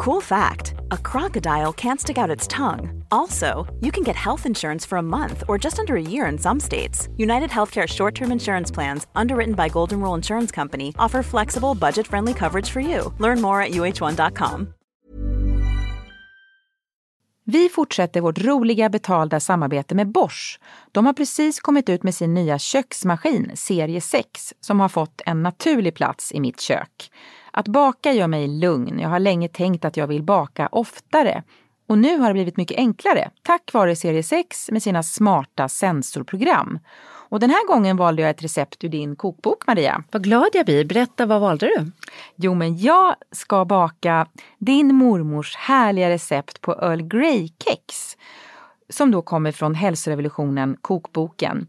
Cool fact a crocodile can't stick out its tongue. Also, you can get health insurance for a month or just under a year in some states. United Healthcare short term insurance plans, underwritten by Golden Rule Insurance Company, offer flexible, budget friendly coverage for you. Learn more at uh1.com. Vi fortsätter vårt roliga betalda samarbete med Bosch. De har precis kommit ut med sin nya köksmaskin, serie 6, som har fått en naturlig plats i mitt kök. Att baka gör mig lugn. Jag har länge tänkt att jag vill baka oftare. Och nu har det blivit mycket enklare tack vare serie 6 med sina smarta sensorprogram. Och den här gången valde jag ett recept ur din kokbok, Maria. Vad glad jag blir. Berätta, vad valde du? Jo, men jag ska baka din mormors härliga recept på Earl Grey-kex. Som då kommer från Hälsorevolutionen, kokboken.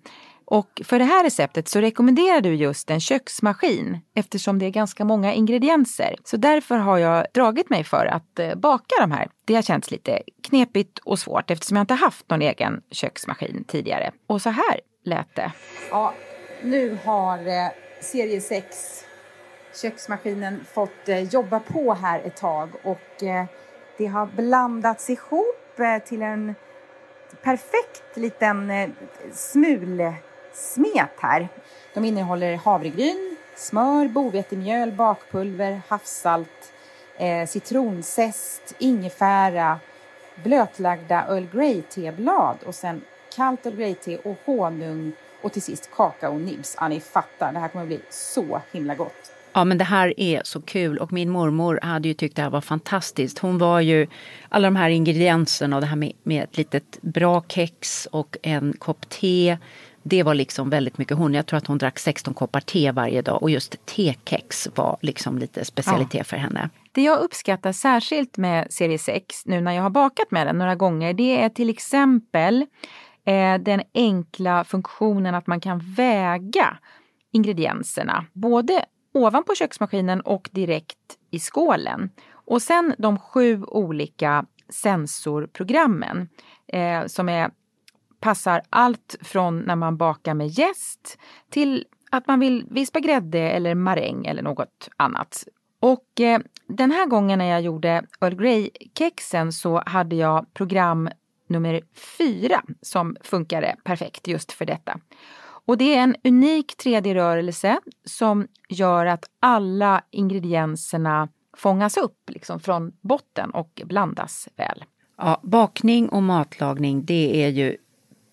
Och för det här receptet så rekommenderar du just en köksmaskin eftersom det är ganska många ingredienser. Så därför har jag dragit mig för att eh, baka de här. Det har känts lite knepigt och svårt eftersom jag inte haft någon egen köksmaskin tidigare. Och så här lät det. Ja, nu har eh, serie 6 köksmaskinen fått eh, jobba på här ett tag och eh, det har blandats ihop eh, till en perfekt liten eh, smul smulsmet här. De innehåller havregryn, smör, bovetemjöl, bakpulver, havssalt, eh, citronzest, ingefära, blötlagda Earl Grey-teblad och sen kallt Earl Grey-te och honung och till sist kakaonibs. Ja, ni fattar, det här kommer att bli så himla gott. Ja, men det här är så kul och min mormor hade ju tyckt det här var fantastiskt. Hon var ju alla de här ingredienserna och det här med, med ett litet bra kex och en kopp te. Det var liksom väldigt mycket hon. Jag tror att hon drack 16 koppar te varje dag och just tekex var liksom lite specialitet ja. för henne. Det jag uppskattar särskilt med serie 6 nu när jag har bakat med den några gånger det är till exempel eh, den enkla funktionen att man kan väga ingredienserna. Både ovanpå köksmaskinen och direkt i skålen. Och sen de sju olika sensorprogrammen eh, som är, passar allt från när man bakar med jäst till att man vill vispa grädde eller maräng eller något annat. Och eh, den här gången när jag gjorde Earl Grey-kexen så hade jag program nummer fyra som funkade perfekt just för detta. Och det är en unik 3D-rörelse som gör att alla ingredienserna fångas upp liksom från botten och blandas väl. Ja, bakning och matlagning det är ju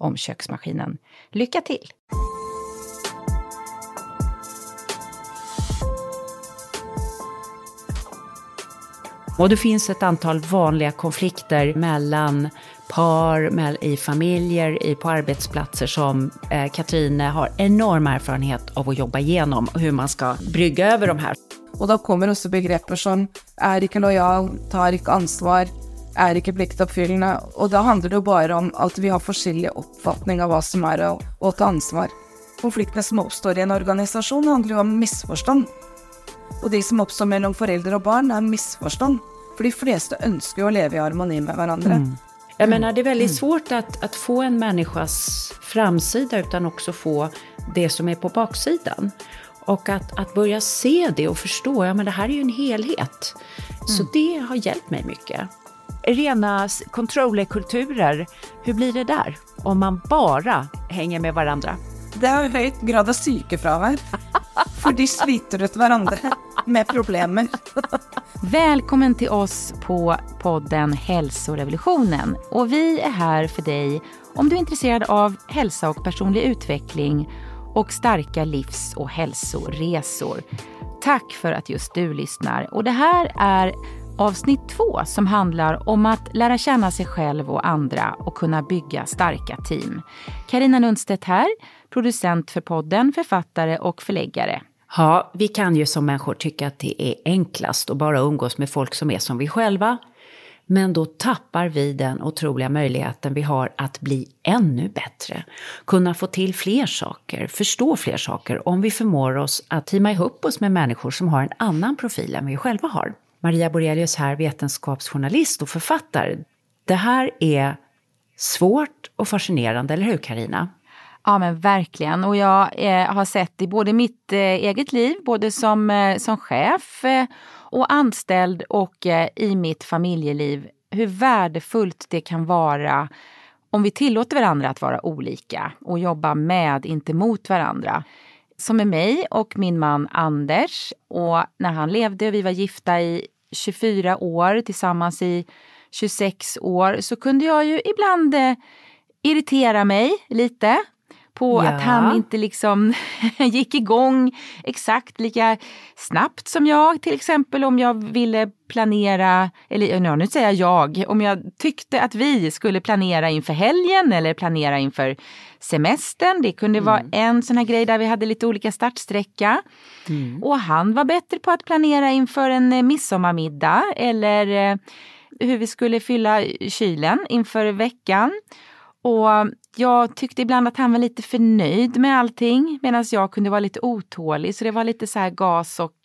om köksmaskinen. Lycka till! Och det finns ett antal vanliga konflikter mellan par, i familjer, i, på arbetsplatser som eh, Katrine har enorm erfarenhet av att jobba igenom och hur man ska brygga över de här. Och då kommer också begrepp som är inte lojal, tar inte ansvar, är inte pliktoppfyllende. Och då handlar det bara om att vi har olika uppfattningar av vad som är att, att ta ansvar. Konflikterna som uppstår i en organisation handlar ju om missförstånd. Och de som uppstår mellan föräldrar och barn är missförstånd. For de fleste ønsker jo å leve i harmoni med hverandre. Jag menar, det är väldigt svårt att, att få en människas framsida utan också få det som är på baksidan. Och att, att börja se det och förstå, ja men det här är ju en helhet. Så det har hjälpt mig mycket. Rena controllerkulturer, hur blir det där? Om man bara hänger med varandra? Det jo høyt grad av sykefravær. For de sliter ut hverandre med problemer. Välkommen till oss på podden Hälsorevolutionen. Och vi är här för dig om du är intresserad av hälsa och personlig utveckling och starka livs och hälsoresor. Tack för att just du lyssnar. Och det här är avsnitt två som handlar om att lära känna sig själv och andra och kunna bygga starka team. Karina Lundstedt här, producent för podden, författare och förläggare. Ja, vi kan ju som människor tycka att det är enklast att bara umgås med folk som är som vi själva. Men då tappar vi den otroliga möjligheten vi har att bli ännu bättre. Kunna få till fler saker, förstå fler saker om vi förmår oss att teama ihop oss med människor som har en annan profil än vi själva har. Maria Borelius här, vetenskapsjournalist och författare. Det här är svårt och fascinerande, eller hur Karina? Ja men verkligen och jag eh, har sett i både mitt eh, eget liv, både som, eh, som chef eh, och anställd och eh, i mitt familjeliv hur värdefullt det kan vara om vi tillåter varandra att vara olika och jobba med, inte mot varandra. Som är mig och min man Anders. Och när han levde, och vi var gifta i 24 år tillsammans i 26 år så kunde jag ju ibland eh, irritera mig lite på Ja. att han inte liksom gick igång exakt lika snabbt som jag. Till exempel om jag ville planera, eller nu säger jag jag, om jag tyckte att vi skulle planera inför helgen eller planera inför semestern. Det kunde vara en sån här grej där vi hade lite olika startsträcka. Och han var bättre på att planera inför en eh, midsommarmiddag eller eh, hur vi skulle fylla kylen inför veckan. Och jag tyckte ibland att han var lite för nöjd med allting medan jag kunde vara lite otålig. Så det var lite så här gas och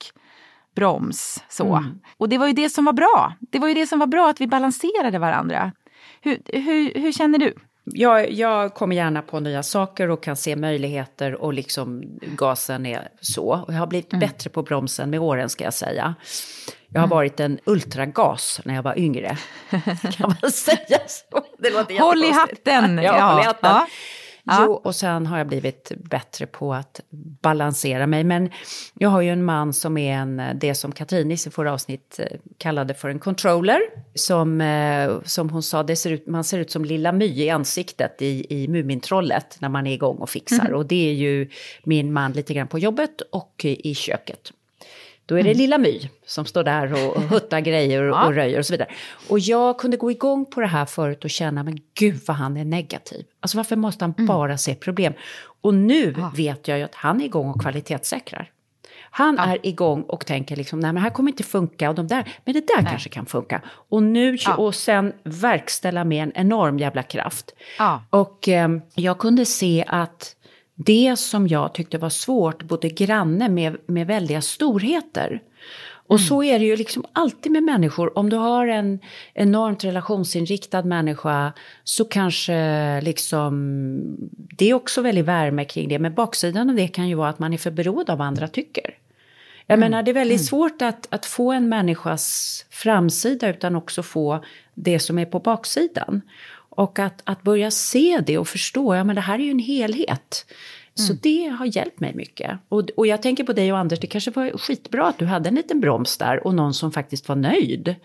broms. Så. Och det var ju det som var bra. Det var ju det som var bra, att vi balanserade varandra. Hur, hur, hur känner du? Jag, jag kommer gärna på nya saker och kan se möjligheter och liksom gasen är så. Och jag har blivit Mm. bättre på bromsen med åren ska jag säga. Jag har varit en ultragas när jag var yngre. Kan man säga så? Det låter Håll i hatten! Ja, håll i hatten. Ja. Ja. Jo, och sen har jag blivit bättre på att balansera mig. Men jag har ju en man som är en, det som Katrin i sitt förra avsnitt eh, kallade för en controller. Som, eh, som hon sa, det ser ut, man ser ut som Lilla My i ansiktet i, i Mumintrollet när man är igång och fixar. Och det är ju min man lite grann på jobbet och i köket. Då är det Lilla My som står där och, och huttar grejer och, och röjer och så vidare. Och jag kunde gå igång på det här förut och känna, men gud vad han är negativ. Alltså varför måste han bara se problem? Och nu vet jag ju att han är igång och kvalitetssäkrar. Han är igång och tänker liksom, nej men här kommer inte funka och de där, men det där kanske kan funka. Och nu, och sen verkställa med en enorm jävla kraft. Ja. Och eh, jag kunde se att det som jag tyckte var svårt bodde granne med, med väldiga storheter. Och så är det ju liksom alltid med människor. Om du har en enormt relationsinriktad människa så kanske liksom... Det är också väldigt värme kring det. Men baksidan av det kan ju vara att man är för beroende av vad andra tycker. Jag menar, det är väldigt svårt att, att få en människas framsida utan också få det som är på baksidan. Och att, att börja se det och förstå, ja men det här är ju en helhet. Så det har hjälpt mig mycket. Och, och jag tänker på dig och Anders, det kanske var skitbra att du hade en liten broms där och någon som faktiskt var nöjd.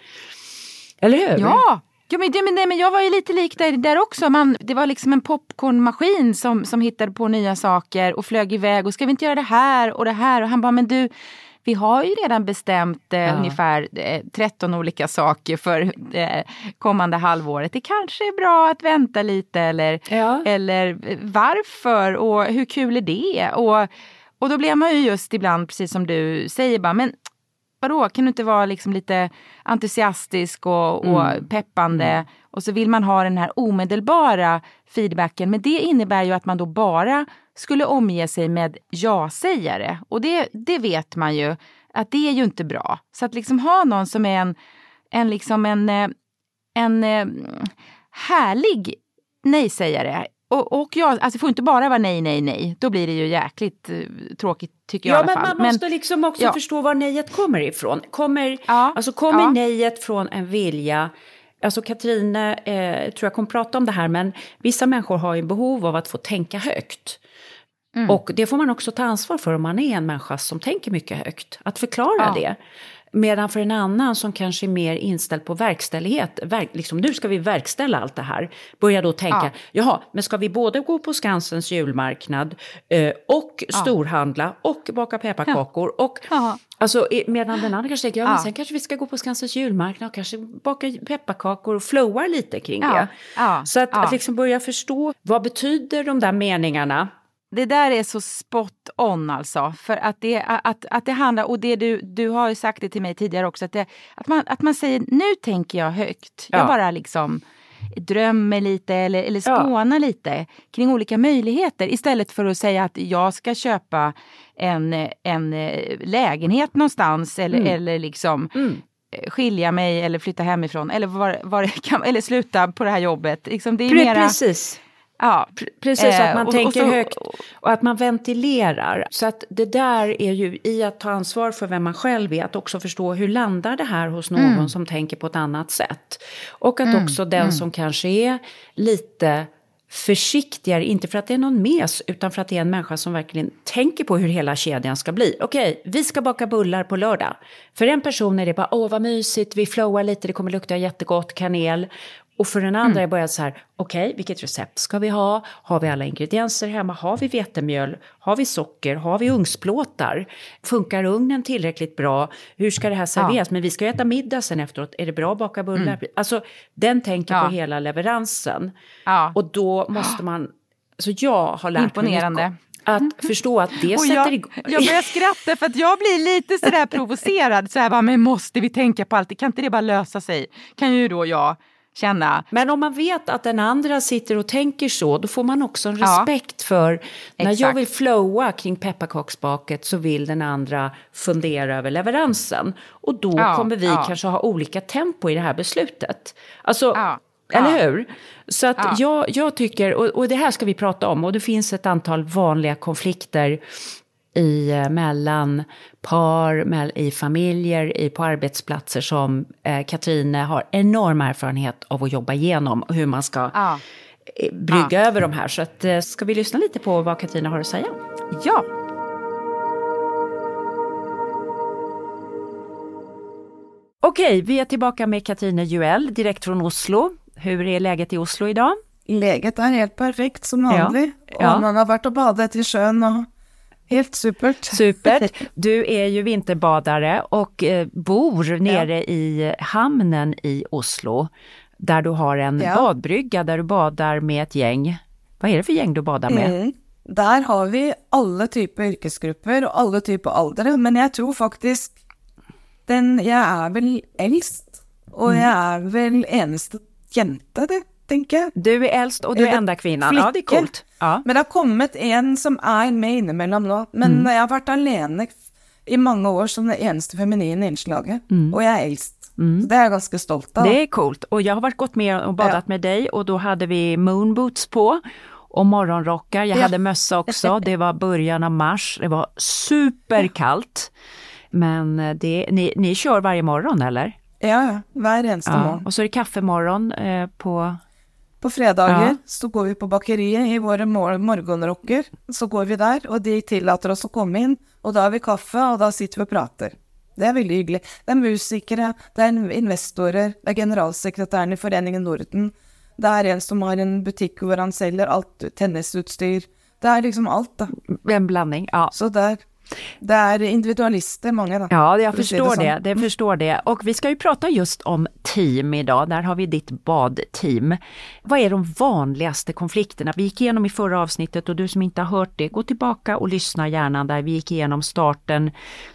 Eller hur? Ja, ja men, det, men, nej, men jag var ju lite lik där, där också. Man, det var liksom en popcornmaskin som, som hittade på nya saker och flög iväg och ska vi inte göra det här och det här? Och han bara, men du, vi har ju redan bestämt eh, ungefär eh, 13 olika saker för eh, kommande halvåret. Det kanske är bra att vänta lite eller, Ja. eller varför och hur kul är det? Och, och då blir man ju just ibland, precis som du säger, bara, men vadå, kan du inte vara liksom lite entusiastisk och, och peppande? Och så vill man ha den här omedelbara feedbacken. Men det innebär ju att man då bara skulle omge sig med ja-sägare. Och det, det vet man ju att det är ju inte bra. Så att liksom ha någon som är en, en, liksom en, eh, en eh, härlig nej-sägare. Och, och jag, alltså det får inte bara vara nej, nej, nej. Då blir det ju jäkligt uh, tråkigt tycker jag ja, i alla fall. fall. Men man måste liksom också ja. förstå var nejet kommer ifrån. Kommer, Ja, alltså kommer ja. nejet från en vilja Alltså Katrine, eh, tror jag kommer prata om det här, men vissa människor har ju behov av att få tänka högt. Mm. Och det får man också ta ansvar för om man är en människa som tänker mycket högt. Att förklara Ja. det. Medan för en annan som kanske är mer inställd på verkställighet, verk, liksom, nu ska vi verkställa allt det här, börjar då tänka, Ja. jaha, men ska vi både gå på Skansens julmarknad eh, och storhandla och baka pepparkakor och Ja. Alltså, medan den andra kanske tänker, ja, men Ja. sen kanske vi ska gå på Skansens julmarknad och kanske baka pepparkakor och flowar lite kring Ja, det. ja, Så att, ja. att liksom börja förstå, vad betyder de där meningarna? Det där är så spot on alltså. För att det, att, att det handlar, och det du, du har ju sagt det till mig tidigare också, att, det, att, man, att man säger nu tänker jag högt. Ja. Jag bara liksom drömmer lite eller, eller Ja. spånar lite kring olika möjligheter istället för att säga att jag ska köpa en, en eh, lägenhet någonstans eller, Mm. eller liksom Mm. eh, skilja mig eller flytta hemifrån eller, var, var eller sluta på det här jobbet. Liksom, det är Pre- mera, Precis. Ja, Precis, Eh, att man och- tänker och så- högt och att man ventilerar. Så att det där är ju i att ta ansvar för vem man själv är, att också förstå hur landar det här hos någon Mm. som tänker på ett annat sätt. Och att också den som kanske är lite försiktigare, inte för att det är någon mes, utan för att det är en människa som verkligen tänker på hur hela kedjan ska bli. Okej, vi ska baka bullar på lördag. För en person är det bara, åh vad mysigt, vi flowar lite, det kommer lukta jättegott, kanel. Och för den andra är det bara så här, okej, vilket recept ska vi ha? Har vi alla ingredienser hemma? Har vi vetemjöl? Har vi socker? Har vi ugnsplåtar? Funkar ugnen tillräckligt bra? Hur ska det här serveras? Men vi ska ju äta middag sen efteråt. Är det bra att baka bullar? Alltså, den tänker Ja. på hela leveransen. Ja. Och då måste man... Alltså jag har lärt Imponerande. mig mycket. Att förstå att det Och sätter jag, igång... jag börjar skratta för att jag blir lite sådär provocerad. Så här bara, men måste vi tänka på allt? Kan inte det bara lösa sig? Kan ju då jag känna. Men om man vet att den andra sitter och tänker så, då får man också en Ja. respekt för... När jag Exakt. vill flowa kring pepparkaksbaket så vill den andra fundera över leveransen. Och då Ja, kommer vi ja. kanske ha olika tempo i det här beslutet. Alltså, Ja, eller ja. hur? Så att Ja. jag, jag tycker, och, och det här ska vi prata om, och det finns ett antal vanliga konflikter i, eh, mellan par, mell- i familjer, i, på arbetsplatser som eh, Katrine har enorm erfarenhet av att jobba igenom och hur man ska Ja. eh, brygga över de här. Så att, eh, ska vi lyssna lite på vad Katrine har att säga? Ja, Okej, vi är tillbaka med Katrine Juell direkt från Oslo. Hur är läget i Oslo idag? Läget är helt perfekt som Ja, vanligt. ja. Och man har varit och badat i sjön och helt supert. Supert. Du är ju vinterbadare och eh, bor nere i hamnen i Oslo. Där du har en Ja. badbrygga där du badar med ett gäng. Vad är det för gäng du badar med? Mm. Der har vi alle typer yrkesgrupper og alle typer aldre, men jeg tror faktisk den Jeg er vel eldst, og jeg er vel eneste jente, det, tenker jeg. Du är äldst och du är enda kvinnan. Ja, det är flicke. coolt. Ja. Men det har kommet en som er med innimellom nå. Men Mm. jeg har vært alene i mange år som det eneste feminine innslaget, og jeg er eldst. Så det er jeg ganske stolt av. Mm. Det är coolt. Och jag har varit gått med och badat Ja. med dig och då hade vi moonboots på och morgonrockar. Jag Ja. hade mössa också. Det var början av mars. Det var superkallt. Men eh, det, ni, ni kör varje morgon eller? Ja, eneste Ja. morgen. Och så är det kaffemorgon eh, på... På fredager Ja. så går vi på bakeriet i våre mor morgenrocker. Så går vi der, og de tillater oss å komme inn. Og da har vi kaffe, og da sitter vi og prater. Det er veldig hyggelig. Det er musikere, det er investorer, det er generalsekretæren i Foreningen Norden. Det er en som har en butikk hvor han selger alt tennisutstyr. Det er liksom alt, da. En blandning, ja. Så er, det er individualister, mange, da. Ja, jag att förstår det det, som. det förstår det. Och vi ska ju prata just om team idag. Där har vi ditt badteam. Vad är de vanligaste konflikterna? Vi gick igenom i förra avsnittet och du som inte har hört det, gå tillbaka och lyssna gärna där. Vi gick igenom starten,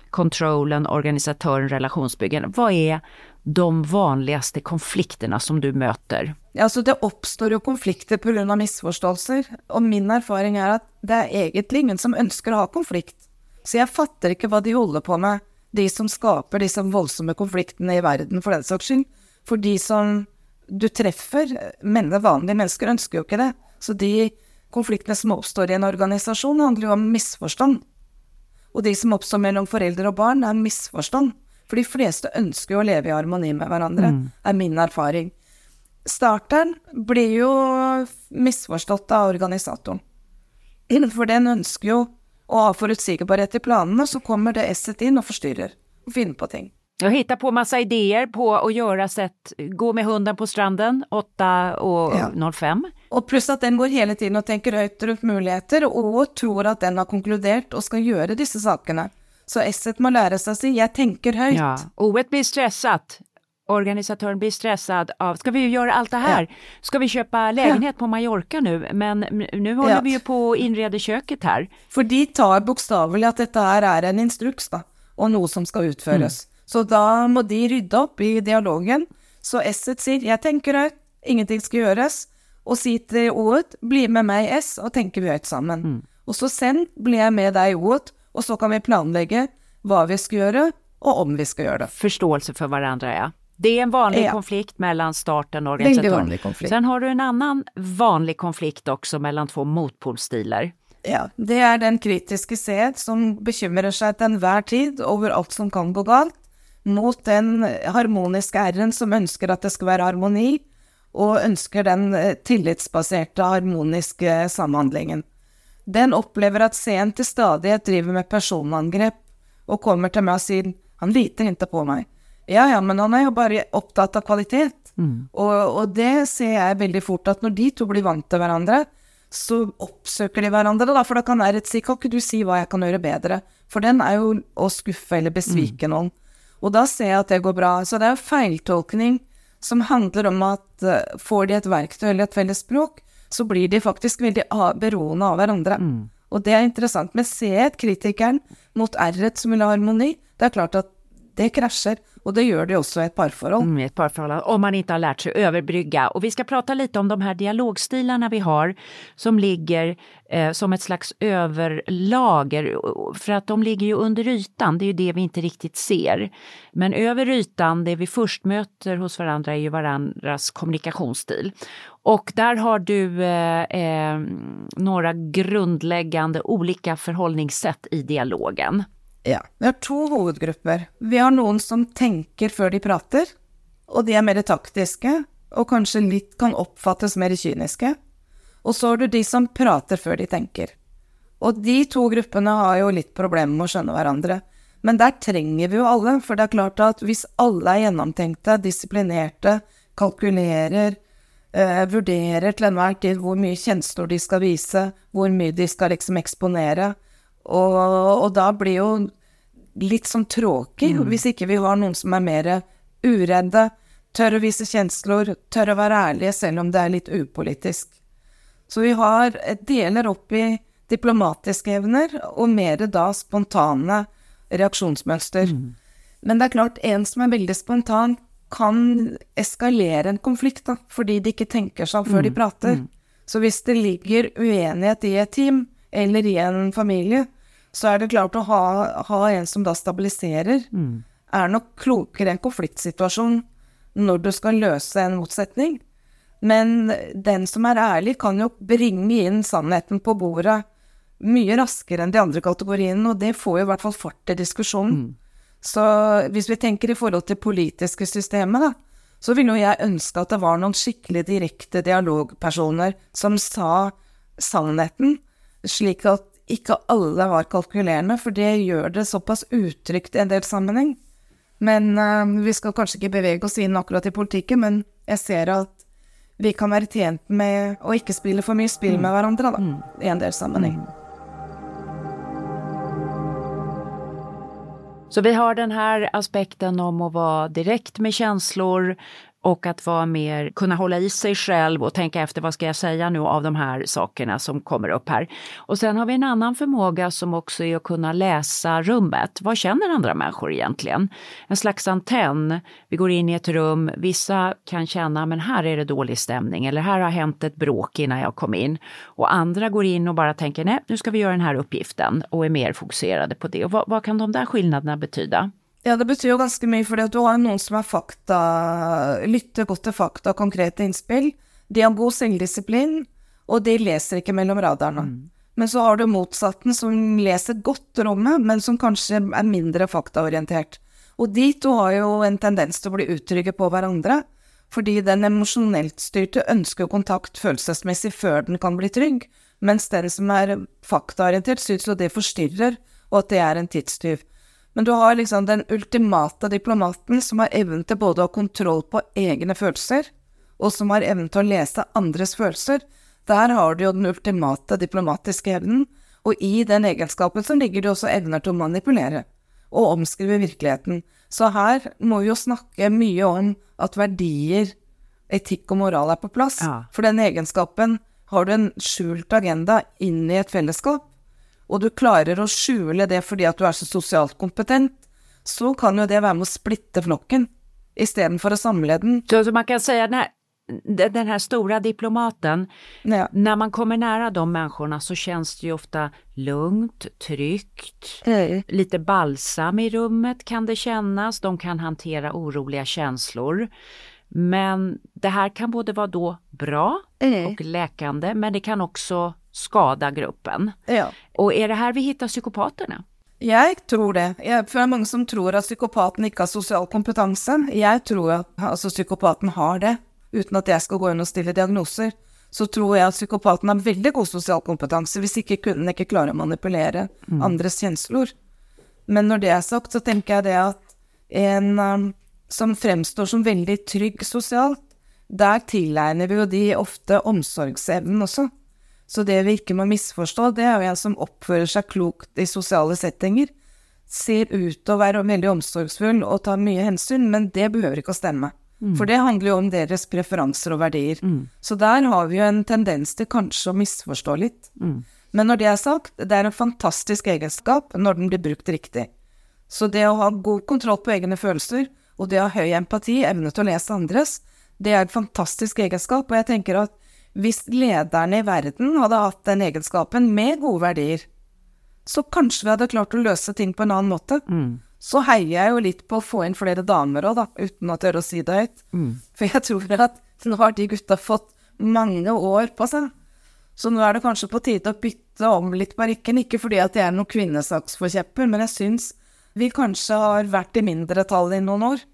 kontrollen, organisatören, relationsbyggen. Vad är de vanligaste konflikterna som du möter? Altså, det oppstår jo konflikter pga. misforståelser, og min erfaring er at det er egentlig ingen som ønsker å ha konflikt. Så jeg fatter ikke hva de holder på med. de som skaper disse voldsomme konfliktene i verden, for den saks skyld. For de som du treffer, men vanlige mennesker ønsker jo ikke det. Så de konfliktene som oppstår i en organisasjon, handler jo om misforstand. Og de som oppstår mellom foreldre og barn, er misforstand. For de fleste ønsker jo å leve i harmoni med hverandre, mm. er min erfaring. Starteren blir jo misforstått av organisatoren. For den ønsker jo å ha forutsigbarhet i planene, så kommer det S-et inn og forstyrrer og finner på ting. Jag hittar på massa idéer på att göra sätt, gå med hunden på stranden 8 och ja. 05. Och plus att den går hela tiden och tänker högt runt möjligheter och tror att den har konkluderat och ska göra dessa sakerna. Så S må lära sig att säga, jag tänker högt. Ja. O1 blir stressat. Organisatören blir stressad av, ska vi göra allt det här? Ja. Ska vi köpa lägenhet ja. på Mallorca nu? Men nu håller vi ju på att inreda köket här. För de tar bokstavligt att detta här är en instruks då, och något som ska utföras. Mm. Så da må de rydde opp i dialogen. Så S-et sier 'jeg tenker høyt, ingenting skal gjøres', og si til O-et 'bli med meg, S', og tenker vi høyt sammen. Mm. Og så send blir jeg med deg, O-et, og så kan vi planlegge hva vi skal gjøre, och om vi ska göra det. Förståelse för varandra, ja. Det är en vanlig ja. konflikt mellan starten och organisatorn. Sen har du en annan vanlig konflikt också mellan två motpolstilar. Ja, det är den kritiske sed som bekymrar sig till enhver tid över allt som kan gå galt, mot den harmoniske R-en som ønsker at det skal være harmoni, og ønsker den eh, tillitsbaserte, harmoniske samhandlingen. Den opplever at C-en til stadighet driver med personangrep, og kommer til meg og sier 'han liter ikke på meg'. Ja, ja, men han er jo bare opptatt av kvalitet. Mm. Og, og, det ser jeg veldig fort, at når de to blir vant til hverandre, så oppsøker de hverandre, da, for da kan R si 'kan du si hva jeg kan gjøre bedre'? For den er jo å skuffe eller besvike mm. noen. Og da ser jeg at det går bra. Så det er feiltolkning som handler om at uh, får de et verktøy eller et felles språk, så blir de faktisk veldig beroende av hverandre. Mm. Og det er interessant. Men ser kritikeren mot R-et som vil ha harmoni, det er klart at det kraschar, Och det gör det också i ett parförhållande. Mm, ett parförhållande, om man inte har lärt sig överbrygga. Och vi ska prata lite om de här dialogstilarna vi har som ligger eh, som ett slags överlager. För att de ligger ju under ytan, det är ju det vi inte riktigt ser. Men över ytan, det vi först möter hos varandra är ju varandras kommunikationsstil. Och där har du eh, eh, några grundläggande olika förhållningssätt i dialogen. Ja. Vi har to hovedgrupper. Vi har noen som tenker før de prater, og de er mer taktiske, og kanskje litt kan oppfattes mer kyniske. Og så har du de som prater før de tenker. Og de to gruppene har jo litt problemer med å skjønne hverandre. Men der trenger vi jo alle, for det er klart at hvis alle er gjennomtenkte, disiplinerte, kalkulerer, eh, vurderer til enhver tid hvor mye kjensler de skal vise, hvor mye de skal liksom eksponere, og, og da blir jo litt sånn tråkig mm. hvis ikke vi har noen som er mer uredde, tør å vise kjensler, tør å være ærlige selv om det er litt upolitisk. Så vi har deler opp i diplomatiske evner og mer da spontane reaksjonsmønster. Mm. Men det er klart, en som er veldig spontan, kan eskalere en konflikt, da, fordi de ikke tenker seg om før mm. de prater. Mm. Så hvis det ligger uenighet i et team eller i en familie, så er det klart å ha, ha en som da stabiliserer, mm. er nok klokere en konfliktsituasjon når du skal løse en motsetning. Men den som er ærlig, kan jo bringe inn sannheten på bordet mye raskere enn de andre kategoriene, og det får jo i hvert fall fart i diskusjonen. Mm. Så hvis vi tenker i forhold til politiske systemet, da, så ville jo jeg ønske at det var noen skikkelig direkte dialogpersoner som sa sannheten, slik at ikke alle var kalkulerende, for det gjør det såpass utrygt i en del sammenheng. Men uh, vi skal kanskje ikke bevege oss inn akkurat i politikken, men jeg ser at vi kan være tjent med å ikke spille for mye spill med mm. hverandre, da, mm. i en del sammenheng. Mm. Så vi har den här aspekten om att vara direkt med känslor, och att vara mer, kunna hålla i sig själv och tänka efter vad ska jag säga nu av de här sakerna som kommer upp här. Och sen har vi en annan förmåga som också är att kunna läsa rummet. Vad känner andra människor egentligen? En slags antenn. Vi går in i ett rum, vissa kan känna men här är det dålig stämning eller här har hänt ett bråk innan jag kom in. Och andra går in och bara tänker nej, nu ska vi göra den här uppgiften och är mer fokuserade på det. Och vad, vad kan de där skillnaderna betyda? Ja, det betyr jo ganske mye, fordi at du har noen som er fakta, lytter godt til fakta og konkrete innspill. De har god selvdisiplin, og de leser ikke mellom radarene. Men så har du motsatten, som leser godt rommet, men som kanskje er mindre faktaorientert. Og de to har jo en tendens til å bli utrygge på hverandre, fordi den emosjonelt styrte ønsker kontakt følelsesmessig før den kan bli trygg, mens den som er faktaorientert, syns jo det forstyrrer, og at det er en tidstyv. Men du har liksom den ultimate diplomaten som har evnen til både å ha kontroll på egne følelser, og som har evnen til å lese andres følelser. Der har du jo den ultimate diplomatiske evnen, og i den egenskapen så ligger det også evner til å manipulere og omskrive virkeligheten. Så her må vi jo snakke mye om at verdier, etikk og moral er på plass. Ja. For den egenskapen har du en skjult agenda inn i et fellesskap, og du klarer å skjule det fordi at du er så sosialt kompetent, så kan jo det være med å splitte flokken istedenfor å samle den. Så, så man kan säga den här, den här stora diplomaten, Ja. när man kommer nära de människorna så känns det ju ofta lugnt, tryggt, lite balsam i rummet kan det kännas, de kan hantera oroliga känslor. Men det här kan både vara då bra och läkande, men det kan också skada gruppen. Ja. Och är det här vi hittar psykopaterna? Jeg tror det. For det er mange som tror at psykopaten ikke har sosial kompetanse. Jeg tror at altså, psykopaten har det, uten at jeg skal gå inn og stille diagnoser. Så tror jeg at psykopaten har veldig god sosial kompetanse, hvis ikke kunne den ikke klare å manipulere andres kjensler. Men når det er sagt, så tenker jeg det at en um, som fremstår som veldig trygg sosialt, der tilegner vi jo de ofte omsorgsevnen også. Så det vi ikke må misforstå, det er jo en som oppfører seg klokt i sosiale settinger, ser ut til å være veldig omsorgsfull og tar mye hensyn, men det behøver ikke å stemme. For det handler jo om deres preferanser og verdier. Så der har vi jo en tendens til kanskje å misforstå litt. Men når det er sagt, det er en fantastisk egenskap når den blir brukt riktig. Så det å ha god kontroll på egne følelser, og det å ha høy empati, evne til å lese andres, det er en fantastisk egenskap, og jeg tenker at hvis lederne i verden hadde hatt den egenskapen med gode verdier, så kanskje vi hadde klart å løse ting på en annen måte. Så heier jeg jo litt på å få inn flere damer òg, da, uten å tørre å si det høyt. For jeg tror at nå har de gutta fått mange år på seg. Så nå er det kanskje på tide å bytte om litt på rikken, ikke fordi at jeg er noen kvinnesaksforkjepper, men jeg syns vi kanskje har vært i mindretall i noen år.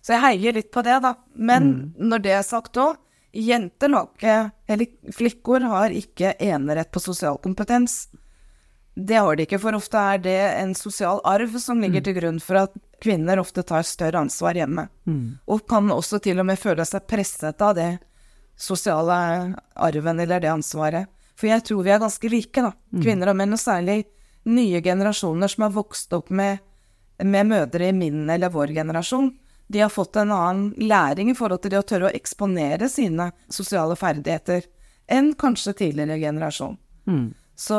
Så jeg heier litt på det, da. Men når det er sagt òg, jenter ikke, eller flikkor har ikke enerett på sosial kompetens. Det har de ikke, for ofte er det en sosial arv som ligger til grunn for at kvinner ofte tar større ansvar hjemme. Og kan også til og med føle seg presset av det sosiale arven eller det ansvaret. For jeg tror vi er ganske like, da. Kvinner og menn, og særlig nye generasjoner som har vokst opp med, med mødre i min eller vår generasjon. De har fått en annen læring i forhold til det å tørre å eksponere sine sosiale ferdigheter enn kanskje tidligere generasjon. Så,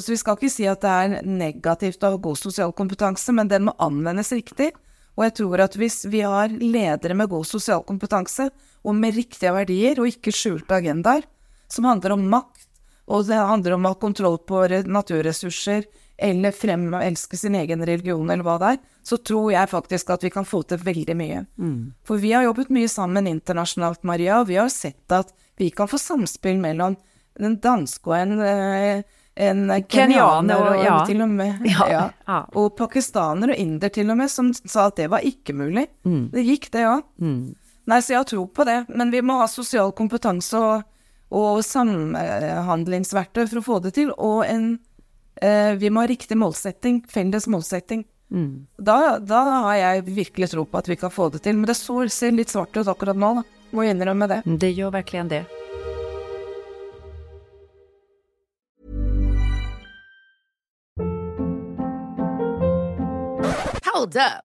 så vi skal ikke si at det er negativt å ha god sosial kompetanse, men den må anvendes riktig. Og jeg tror at hvis vi har ledere med god sosial kompetanse, og med riktige verdier, og ikke skjulte agendaer, som handler om makt, og det handler om å ha kontroll på re- naturressurser, eller elske sin egen religion, eller hva det er, så tror jeg faktisk at vi kan få til veldig mye. For vi har jobbet mye sammen internasjonalt, Maria, og vi har sett at vi kan få samspill mellom en danske og en, eh, en kenyaner, og- ja. til og med Ja, ja. ja. Og pakistaner og inder til og med, som sa at det var ikke mulig. Det gikk, det òg. Nei, så jeg har tro på det, men vi må ha sosial kompetanse og, og samhandlingsverktøy for å få det til, og en eh, Vi må ha riktig målsetting, felles målsetting. Da, da har jeg virkelig tro på at vi kan få det til, men det så, ser litt svart ut akkurat nå, da. Må innrømme det. Det gör verkligen det. Hold up.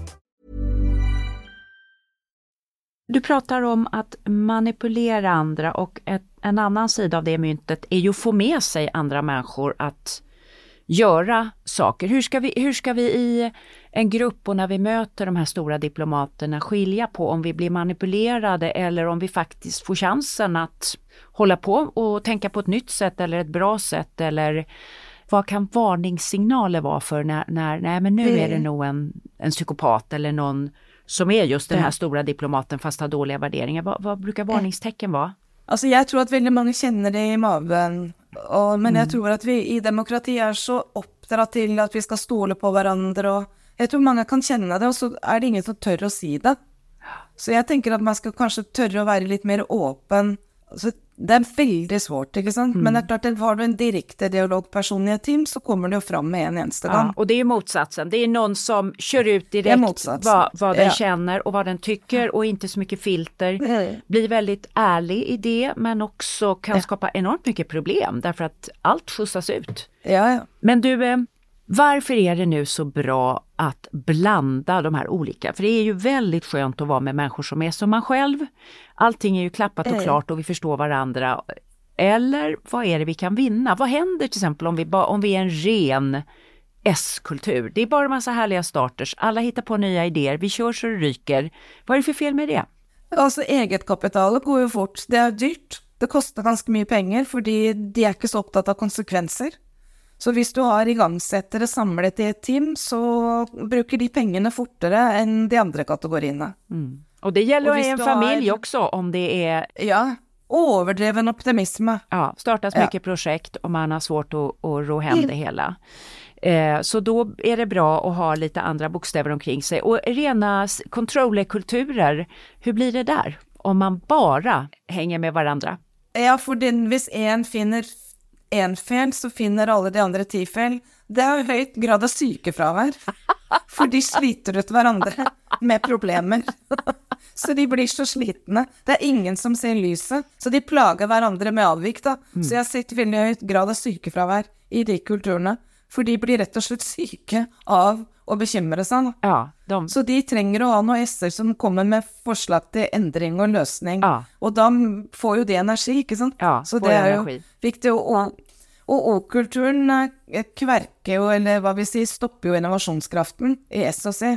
Du pratar om att manipulera andra och ett, en annan sida av det myntet är ju att få med sig andra människor att göra saker. Hur ska, vi, hur ska vi i en grupp och när vi möter de här stora diplomaterna skilja på om vi blir manipulerade eller om vi faktiskt får chansen att hålla på och tänka på ett nytt sätt eller ett bra sätt eller vad kan varningssignaler vara för när, när nej men nu är det nog en, en psykopat eller någon som är just den här stora diplomaten fast har dåliga värderingar. Vad, vad brukar varningstecken vara? Altså, jeg tror at veldig mange kjenner det i maven, og, men jeg tror at vi i demokrati er så oppdratt til at vi skal stole på hverandre, og jeg tror mange kan kjenne det, og så er det ingen som tør å si det. Så jeg tenker at man skal kanskje tørre å være litt mer åpen. Altså, det er veldig svårt, ikke sant? Men det er klart, har du en direkte dialogperson i et team, så kommer det jo fram med en eneste gang. Ja, och det är ju motsatsen. Det är någon som kör ut är direkt vad, vad den Ja. känner och vad den tycker och inte så mycket filter. Nej. Blir väldigt ärlig i det men också kan skapa enormt mycket problem därför att allt skjutsas ut. Ja, ja. Men du, eh, varför är det nu så bra att blanda de här olika? För det är ju väldigt skönt att vara med människor som är som man själv. Allting är ju klappat och Eh. klart och vi förstår varandra. Eller vad är det vi kan vinna? Vad händer till exempel om vi, om vi är en ren S-kultur? Det är bara en massa härliga starters, alla hittar på nya idéer, vi kör så det ryker. Vad är det för fel med det? Altså, egetkapitalet går jo fort. Det er dyrt. Det koster ganske mye penger, fordi de er ikke så opptatt av konsekvenser. Så hvis du har igangsettere samlet i et team, så bruker de pengene fortere enn de andre kategoriene. Och det gäller i en familj har- också om det är Ja, overdreven optimisme. Ja, startas Ja. mycket projekt och man har svårt att, att ro hem det hela. Eh, så då är det bra att ha lite andra bokstäver omkring sig. Och rena controllerkulturer, hur blir det där? Om man bara hänger med varandra? Ja, den, hvis én finner én feil, så finner alle de andre ti feil. Det er jo høyt grad av sykefravær. For de sliter ut hverandre med problemer. Så de blir så slitne. Det er ingen som ser lyset. Så de plager hverandre med avvik, da. Så jeg har sett veldig høyt grad av sykefravær i de kulturene. For de blir rett og slett syke av å bekymre seg. Da. Ja, de, Så de trenger å ha noen s-er som kommer med forslag til endring og løsning. Ja. Og da får jo de energi, ikke sant? Ja, Så det er jo energi. viktig. Og, og, O-kulturen eh, kverker jo, eller hva vi sier, stopper jo innovasjonskraften i S og C.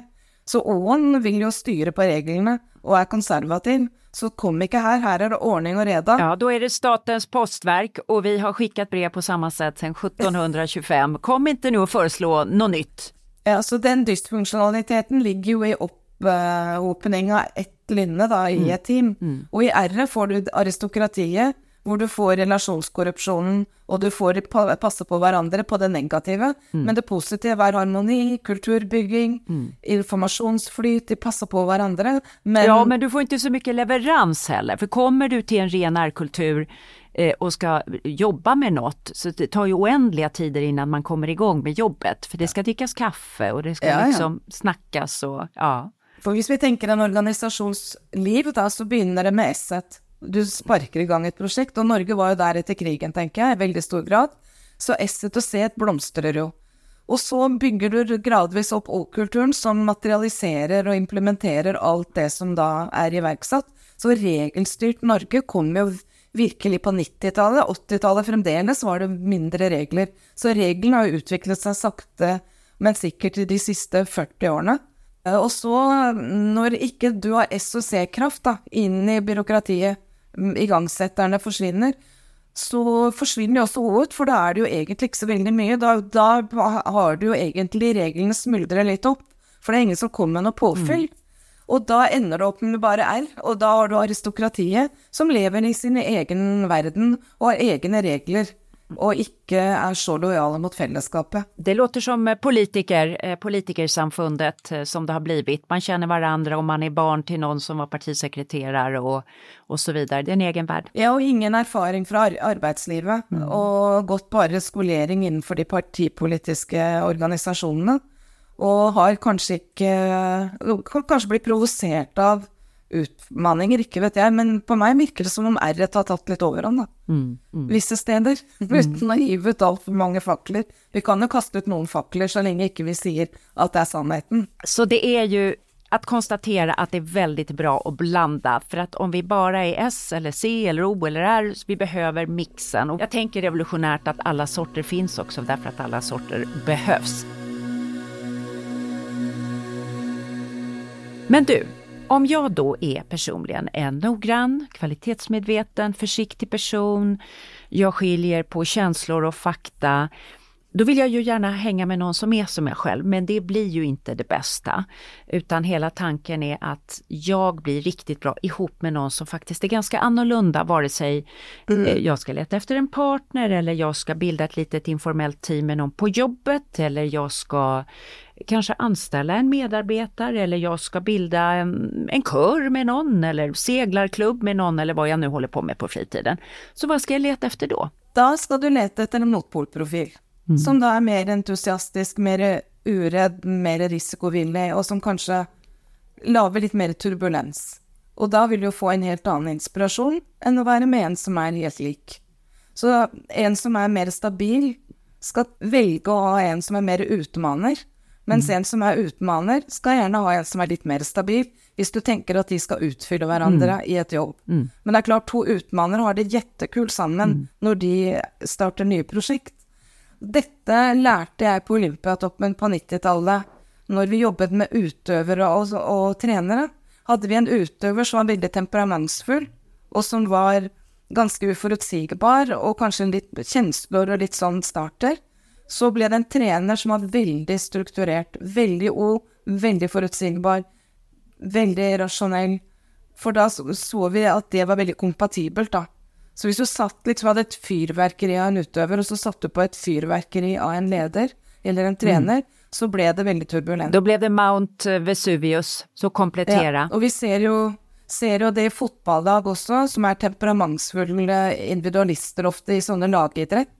Så O-en vil jo styre på reglene og er konservativ. Så kom ikke her, her er det ordning og reda. ja, då är det Statens postverk och vi har skickat brev på samma sätt sedan 1725. Kom inte nu och föreslå något nytt. Ja, så den dysfunksjonaliteten ligger jo i opphopning av ett lynne da, i et team. Og i R får du aristokratiet, hvor du får relasjonskorrupsjonen, og du får pa passe på hverandre på det negative. Men det positive er harmoni, kulturbygging, informasjonsflyt, de passer på hverandre. Men, Ja, men du får inte så mycket leverans heller. För kommer du till en ren R-kultur eh, och ska jobba med något, så det tar ju oändliga tider innan man kommer igång med jobbet. För det ska drickas kaffe och det ska Ja, ja. liksom snackas och ja. For hvis vi tenker en organisasjonsliv, da, så begynner det med S-et. Du sparker i gang et prosjekt, og Norge var jo der etter krigen, tenker jeg, i veldig stor grad. Så S-et og C-et blomstrer jo. Og så bygger du gradvis opp O-kulturen, som materialiserer og implementerer alt det som da er iverksatt. Så regelstyrt Norge kom jo virkelig på 90-tallet. 80-tallet fremdeles var det mindre regler. Så reglene har utvecklats utviklet seg sakte, men sikkert i de siste 40 årene. Eh, Og så, når ikke du har S og C-kraft inn i byråkratiet, mm, igangsetterne forsvinner, så forsvinner de også ut, for da er det jo egentlig ikke så veldig mye. Da, da har du jo egentlig reglene smuldre litt opp, for det er ingen som kommer med noe påfyll. Og da ender det opp med bare R, og da har du aristokratiet som lever i sin egen verden og har egne regler, og ikke er så lojale mot fellesskapet. Det låter som politiker, eh, politikersamfundet eh, som det har blivit. Man känner varandra och man är barn till någon som var partisekreterare och, och så vidare. Det är en egen värld. Ja, og ingen erfaring fra ar arbeidslivet, og gått bare skolering innenfor de partipolitiske organisasjonene. Og har kanskje ikke Kan kanskje bli provosert av utmanninger, ikke vet jeg, men på meg virker det som om R-et har tatt litt overhånd, da. Visse steder. Uten å hive ut altfor mange fakler. Vi kan jo kaste ut noen fakler så lenge ikke vi sier at det er sannheten. Så det är ju att konstatera att det är väldigt bra att blanda för att om vi bara är S eller C eller O eller R, vi behöver mixen. Och jag tänker revolutionärt att alla sorter finns också därför att alla sorter behövs. Men du, om jag då är personligen en noggrann, kvalitetsmedveten, försiktig person, jag skiljer på känslor och fakta, då vill jag ju gärna hänga med någon som är som jag själv, men det blir ju inte det bästa. Utan hela tanken är att jag blir riktigt bra ihop med någon som faktiskt är ganska annorlunda, vare sig eh, jag ska leta efter en partner eller jag ska bilda ett litet informellt team med någon på jobbet eller jag ska kanske anställa en medarbetare eller jag ska bilda en, en kör med någon eller seglarklubb med någon eller vad jag nu håller på med på fritiden. Så vad ska jag leta efter då? Da skal du lete etter en motpolprofil, som da er mer entusiastisk, mer uredd, mer risikovillig, og som kanskje lager litt mer turbulens. Og da vil du få en helt annen inspirasjon enn å være med en som er helt lik. Så en som er mer stabil, skal velge å ha en som er mer utemaner, mens en som er utemaner, skal gjerne ha en som er litt mer stabil, hvis du tenker at de skal utfylle hverandre i et jobb. Men det er klart, to utemanere har det jettekult sammen når de starter nye prosjekt. Dette lærte jeg på Olympiatoppen på 90-tallet, når vi jobbet med utøvere og, og trenere. Hadde vi en utøver som var veldig temperamentsfull, og som var ganske uforutsigbar, og kanskje litt kjensler og litt sånn starter, så ble det en trener som var veldig strukturert, veldig O, veldig forutsigbar, veldig rasjonell. For da så, vi at det var veldig kompatibelt, da. Så hvis du satt liksom hadde et fyrverkeri av en utøver, og så satt du på et fyrverkeri av en leder eller en trener, så ble det veldig turbulent. Då blev det Mount Vesuvius, så komplettera. Ja, og vi ser jo, ser jo det i fotballag også, som er temperamentsfulle individualister ofte i sånne lagidrett,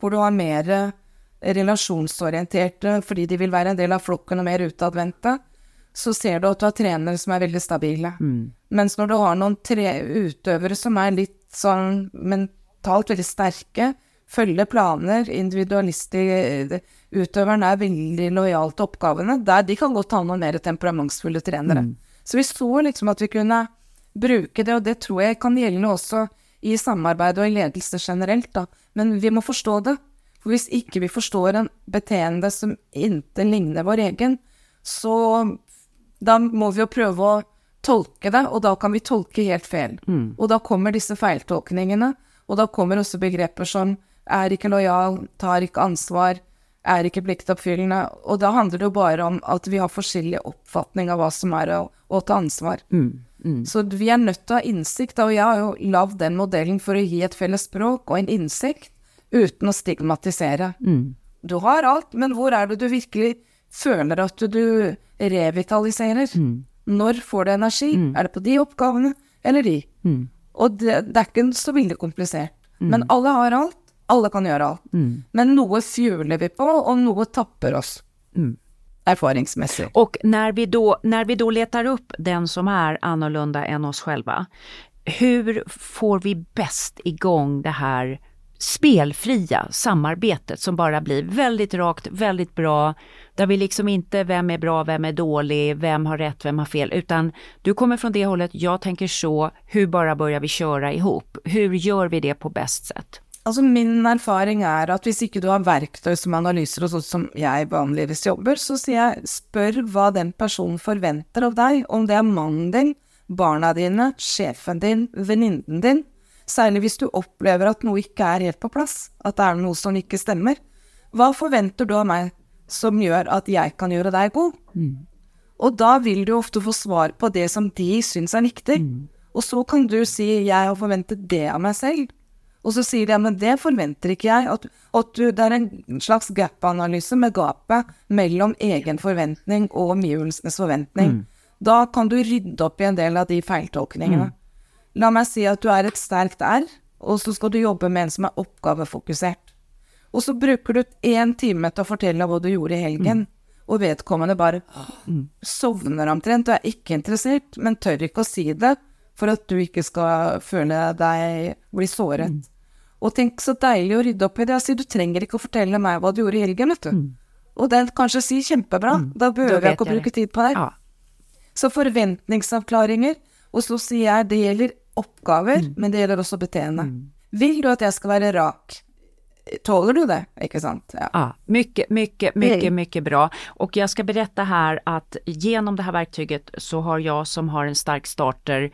hvor du har mer eh, relasjonsorienterte fordi de vil være en del av flokken og mer utadvendte. Så ser du at du har trenere som er veldig stabile. Mens når du har noen tre utøvere som er litt sånn mentalt veldig sterke, følger planer, individualister Utøveren er veldig lojal til oppgavene. Der de kan godt ha noen mer temperamentsfulle trenere. Så vi så liksom at vi kunne bruke det, og det tror jeg kan gjelde også i samarbeid og i ledelse generelt, da. Men vi må forstå det. For hvis ikke vi forstår en beteende som ikke ligner vår egen, så da må vi jo prøve å tolke det, og da kan vi tolke helt feil. Og da kommer disse feiltolkningene, og da kommer også begreper som er ikke lojal, tar ikke ansvar, er ikke pliktoppfyllende. Og da handler det jo bare om at vi har forskjellig oppfatning av hva som å, å ta ansvar. Så vi er nødt til å ha innsikt, da, og jeg har jo lagd den modellen for å gi et felles språk og en innsikt, uten å stigmatisere. Du har alt, men hvor er det du virkelig føler at du revitaliserer? Når får du energi? Er det på de oppgavene, eller de? Og det, det er ikke så veldig komplisert. Men alle har alt, alle kan gjøre alt. Men noe fjuler vi på, og noe tapper oss. Erfaringsmessig. Och när vi, då, när vi då letar upp den som är annorlunda än oss själva, hur får vi bäst igång det här spelfria samarbetet som bara blir väldigt rakt, väldigt bra, där vi liksom inte vem är bra, vem är dålig, vem har rätt, vem har fel, utan du kommer från det hållet, jag tänker så, hur bara börjar vi köra ihop? Hur gör vi det på bäst sätt? Alltså Min erfaring är att om ikke du har verktyg som analyser och så som jag vanligtvis jobbar, så säger jag, spör vad den personen förväntar av dig, om det är mannen din, barna dina, chefen din, väninnan din. Særlig hvis du opplever at noe ikke er helt på plass, at det er noe som ikke stemmer. Hva forventer du av meg som gjør at jeg kan gjøre deg god? Mm. Og da vil du ofte få svar på det som de syns er viktig. Mm. Og så kan du si 'jeg har forventet det av meg selv'. Og så sier de ja, men det forventer ikke jeg. At, at du, det er en slags gap-analyse med gapet mellom egen forventning og omgivelsenes forventning. Mm. Da kan du rydde opp i en del av de feiltolkningene. La meg si at du er et sterkt R, og så skal du jobbe med en som er oppgavefokusert. Og så bruker du én time til å fortelle hva du gjorde i helgen, mm. og vedkommende bare mm. sovner omtrent og er ikke interessert, men tør ikke å si det for at du ikke skal føle deg bli såret. Mm. Og tenk så deilig å rydde opp i det. Jeg sier du trenger ikke å fortelle meg hva du gjorde i helgen, vet du. Mm. Og den kanskje sier kjempebra, mm. da behøver jeg ikke å bruke tid på det. Ja. Så forventningsavklaringer, og så sier jeg det gjelder oppgaver, mm. men det gjelder også beteende. Mm. Vil du at jeg skal være rak? Tåler du det? Inte sant? Ja. ja, mycket, mycket, mycket, mycket bra. Och jag ska berätta här att genom det här verktyget så har jag som har en stark starter,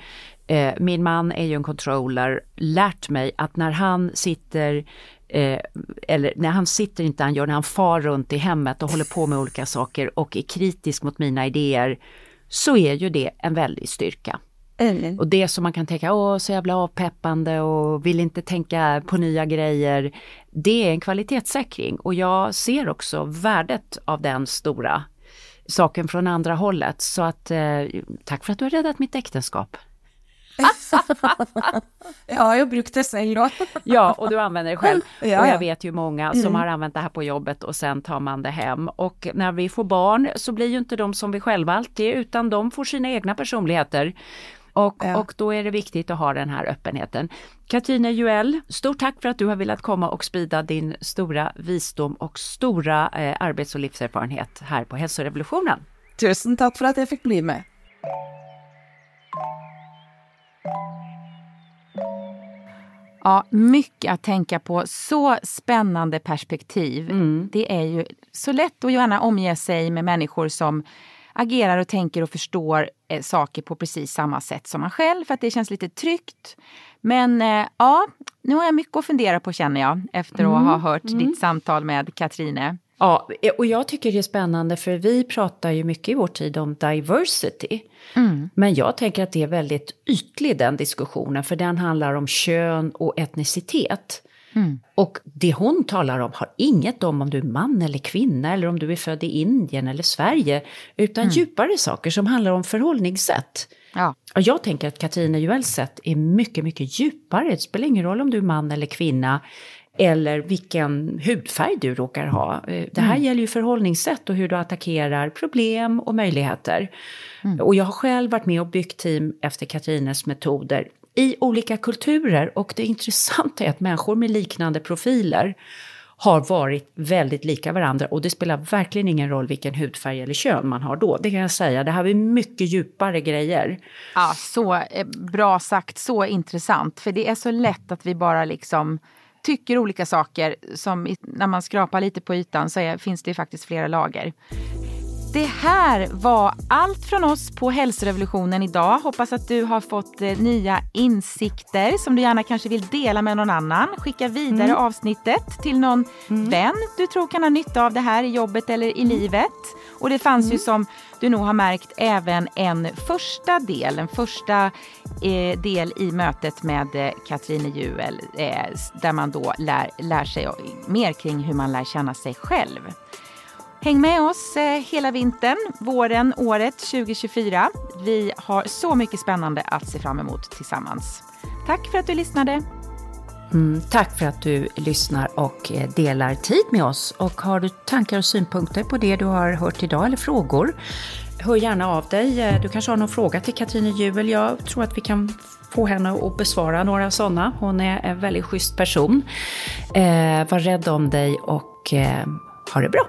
eh, min man är ju en controller, lärt mig att när han sitter Eh, eller när han sitter inte han gör, när han far runt i hemmet och håller på med olika saker och är kritisk mot mina idéer, så är ju det en väldig styrka. Mm. Och det som man kan tänka, åh så jävla avpeppande och vill inte tänka på nya grejer. Det är en kvalitetssäkring och jag ser också värdet av den stora saken från andra hållet. Så att eh, tack för att du har räddat mitt äktenskap. ja, jag brukar säga ja, och du använder det själv. Ja, och jag vet ju många som mm. har använt det här på jobbet och sen tar man det hem. Och när vi får barn så blir ju inte de som vi själva alltid, utan de får sina egna personligheter. Och, ja. och då är det viktigt att ha den här öppenheten. Katrine Juell, stort tack för att du har velat komma och sprida din stora visdom och stora eh, arbets och livserfarenhet här på Hälsorevolutionen. Tusen tack för att jag fick bli med. Ja, mycket att tänka på. Så spännande perspektiv. Mm. Det är ju så lätt att gärna omge sig med människor som agerar och tänker och förstår eh, saker på precis samma sätt som man själv för att det känns lite tryggt. Men eh, ja, nu har jag mycket att fundera på känner jag efter att mm. ha hört mm. ditt samtal med Katrine. Ja, eh, och jag tycker det är spännande för vi pratar ju mycket i vår tid om diversity. Mm. Men jag tänker att det är väldigt ytlig den diskussionen för den handlar om kön och etnicitet. Mm. Och det hon talar om har inget om om du är man eller kvinna eller om du är född i Indien eller Sverige, utan mm. djupare saker som handlar om förhållningssätt. Ja. Och jag tänker att Katarina Juels sätt är mycket, mycket djupare. Det spelar ingen roll om du är man eller kvinna eller vilken hudfärg du råkar ha. Eh, det här mm. gäller ju förhållningssätt och hur du attackerar problem och möjligheter. Mm. Och jag har själv varit med och byggt team efter Katrines metoder i olika kulturer och det intressanta är att människor med liknande profiler har varit väldigt lika varandra och det spelar verkligen ingen roll vilken hudfärg eller kön man har då. Det kan jag säga, det här är mycket djupare grejer. Ja, så eh, bra sagt, så intressant. För det är så lätt att vi bara liksom tycker olika saker som när man skrapar lite på ytan så är, finns det faktiskt flera lager. Det här var allt från oss på hälsorevolutionen idag. Hoppas att du har fått eh, nya insikter som du gärna kanske vill dela med någon annan. Skicka vidare mm. avsnittet till någon mm. vän du tror kan ha nytta av det här i jobbet eller i mm. livet. Och det fanns ju mm. som du nog har märkt även en första del, en första eh, del i mötet med eh, Katrine Juel eh, där man då lär, lär sig mer kring hur man lär känna sig själv. Häng med oss eh, hela vintern, våren, året 2024. Vi har så mycket spännande att se fram emot tillsammans. Tack för att du lyssnade. Mm, tack för att du lyssnar och eh, delar tid med oss. Och har du tankar och synpunkter på det du har hört idag eller frågor, hör gärna av dig. Eh, du kanske har någon fråga till Katrine Juel. Jag tror att vi kan få henne att besvara några sådana. Hon är en väldigt schysst person. Eh, var rädd om dig och eh, ha det bra.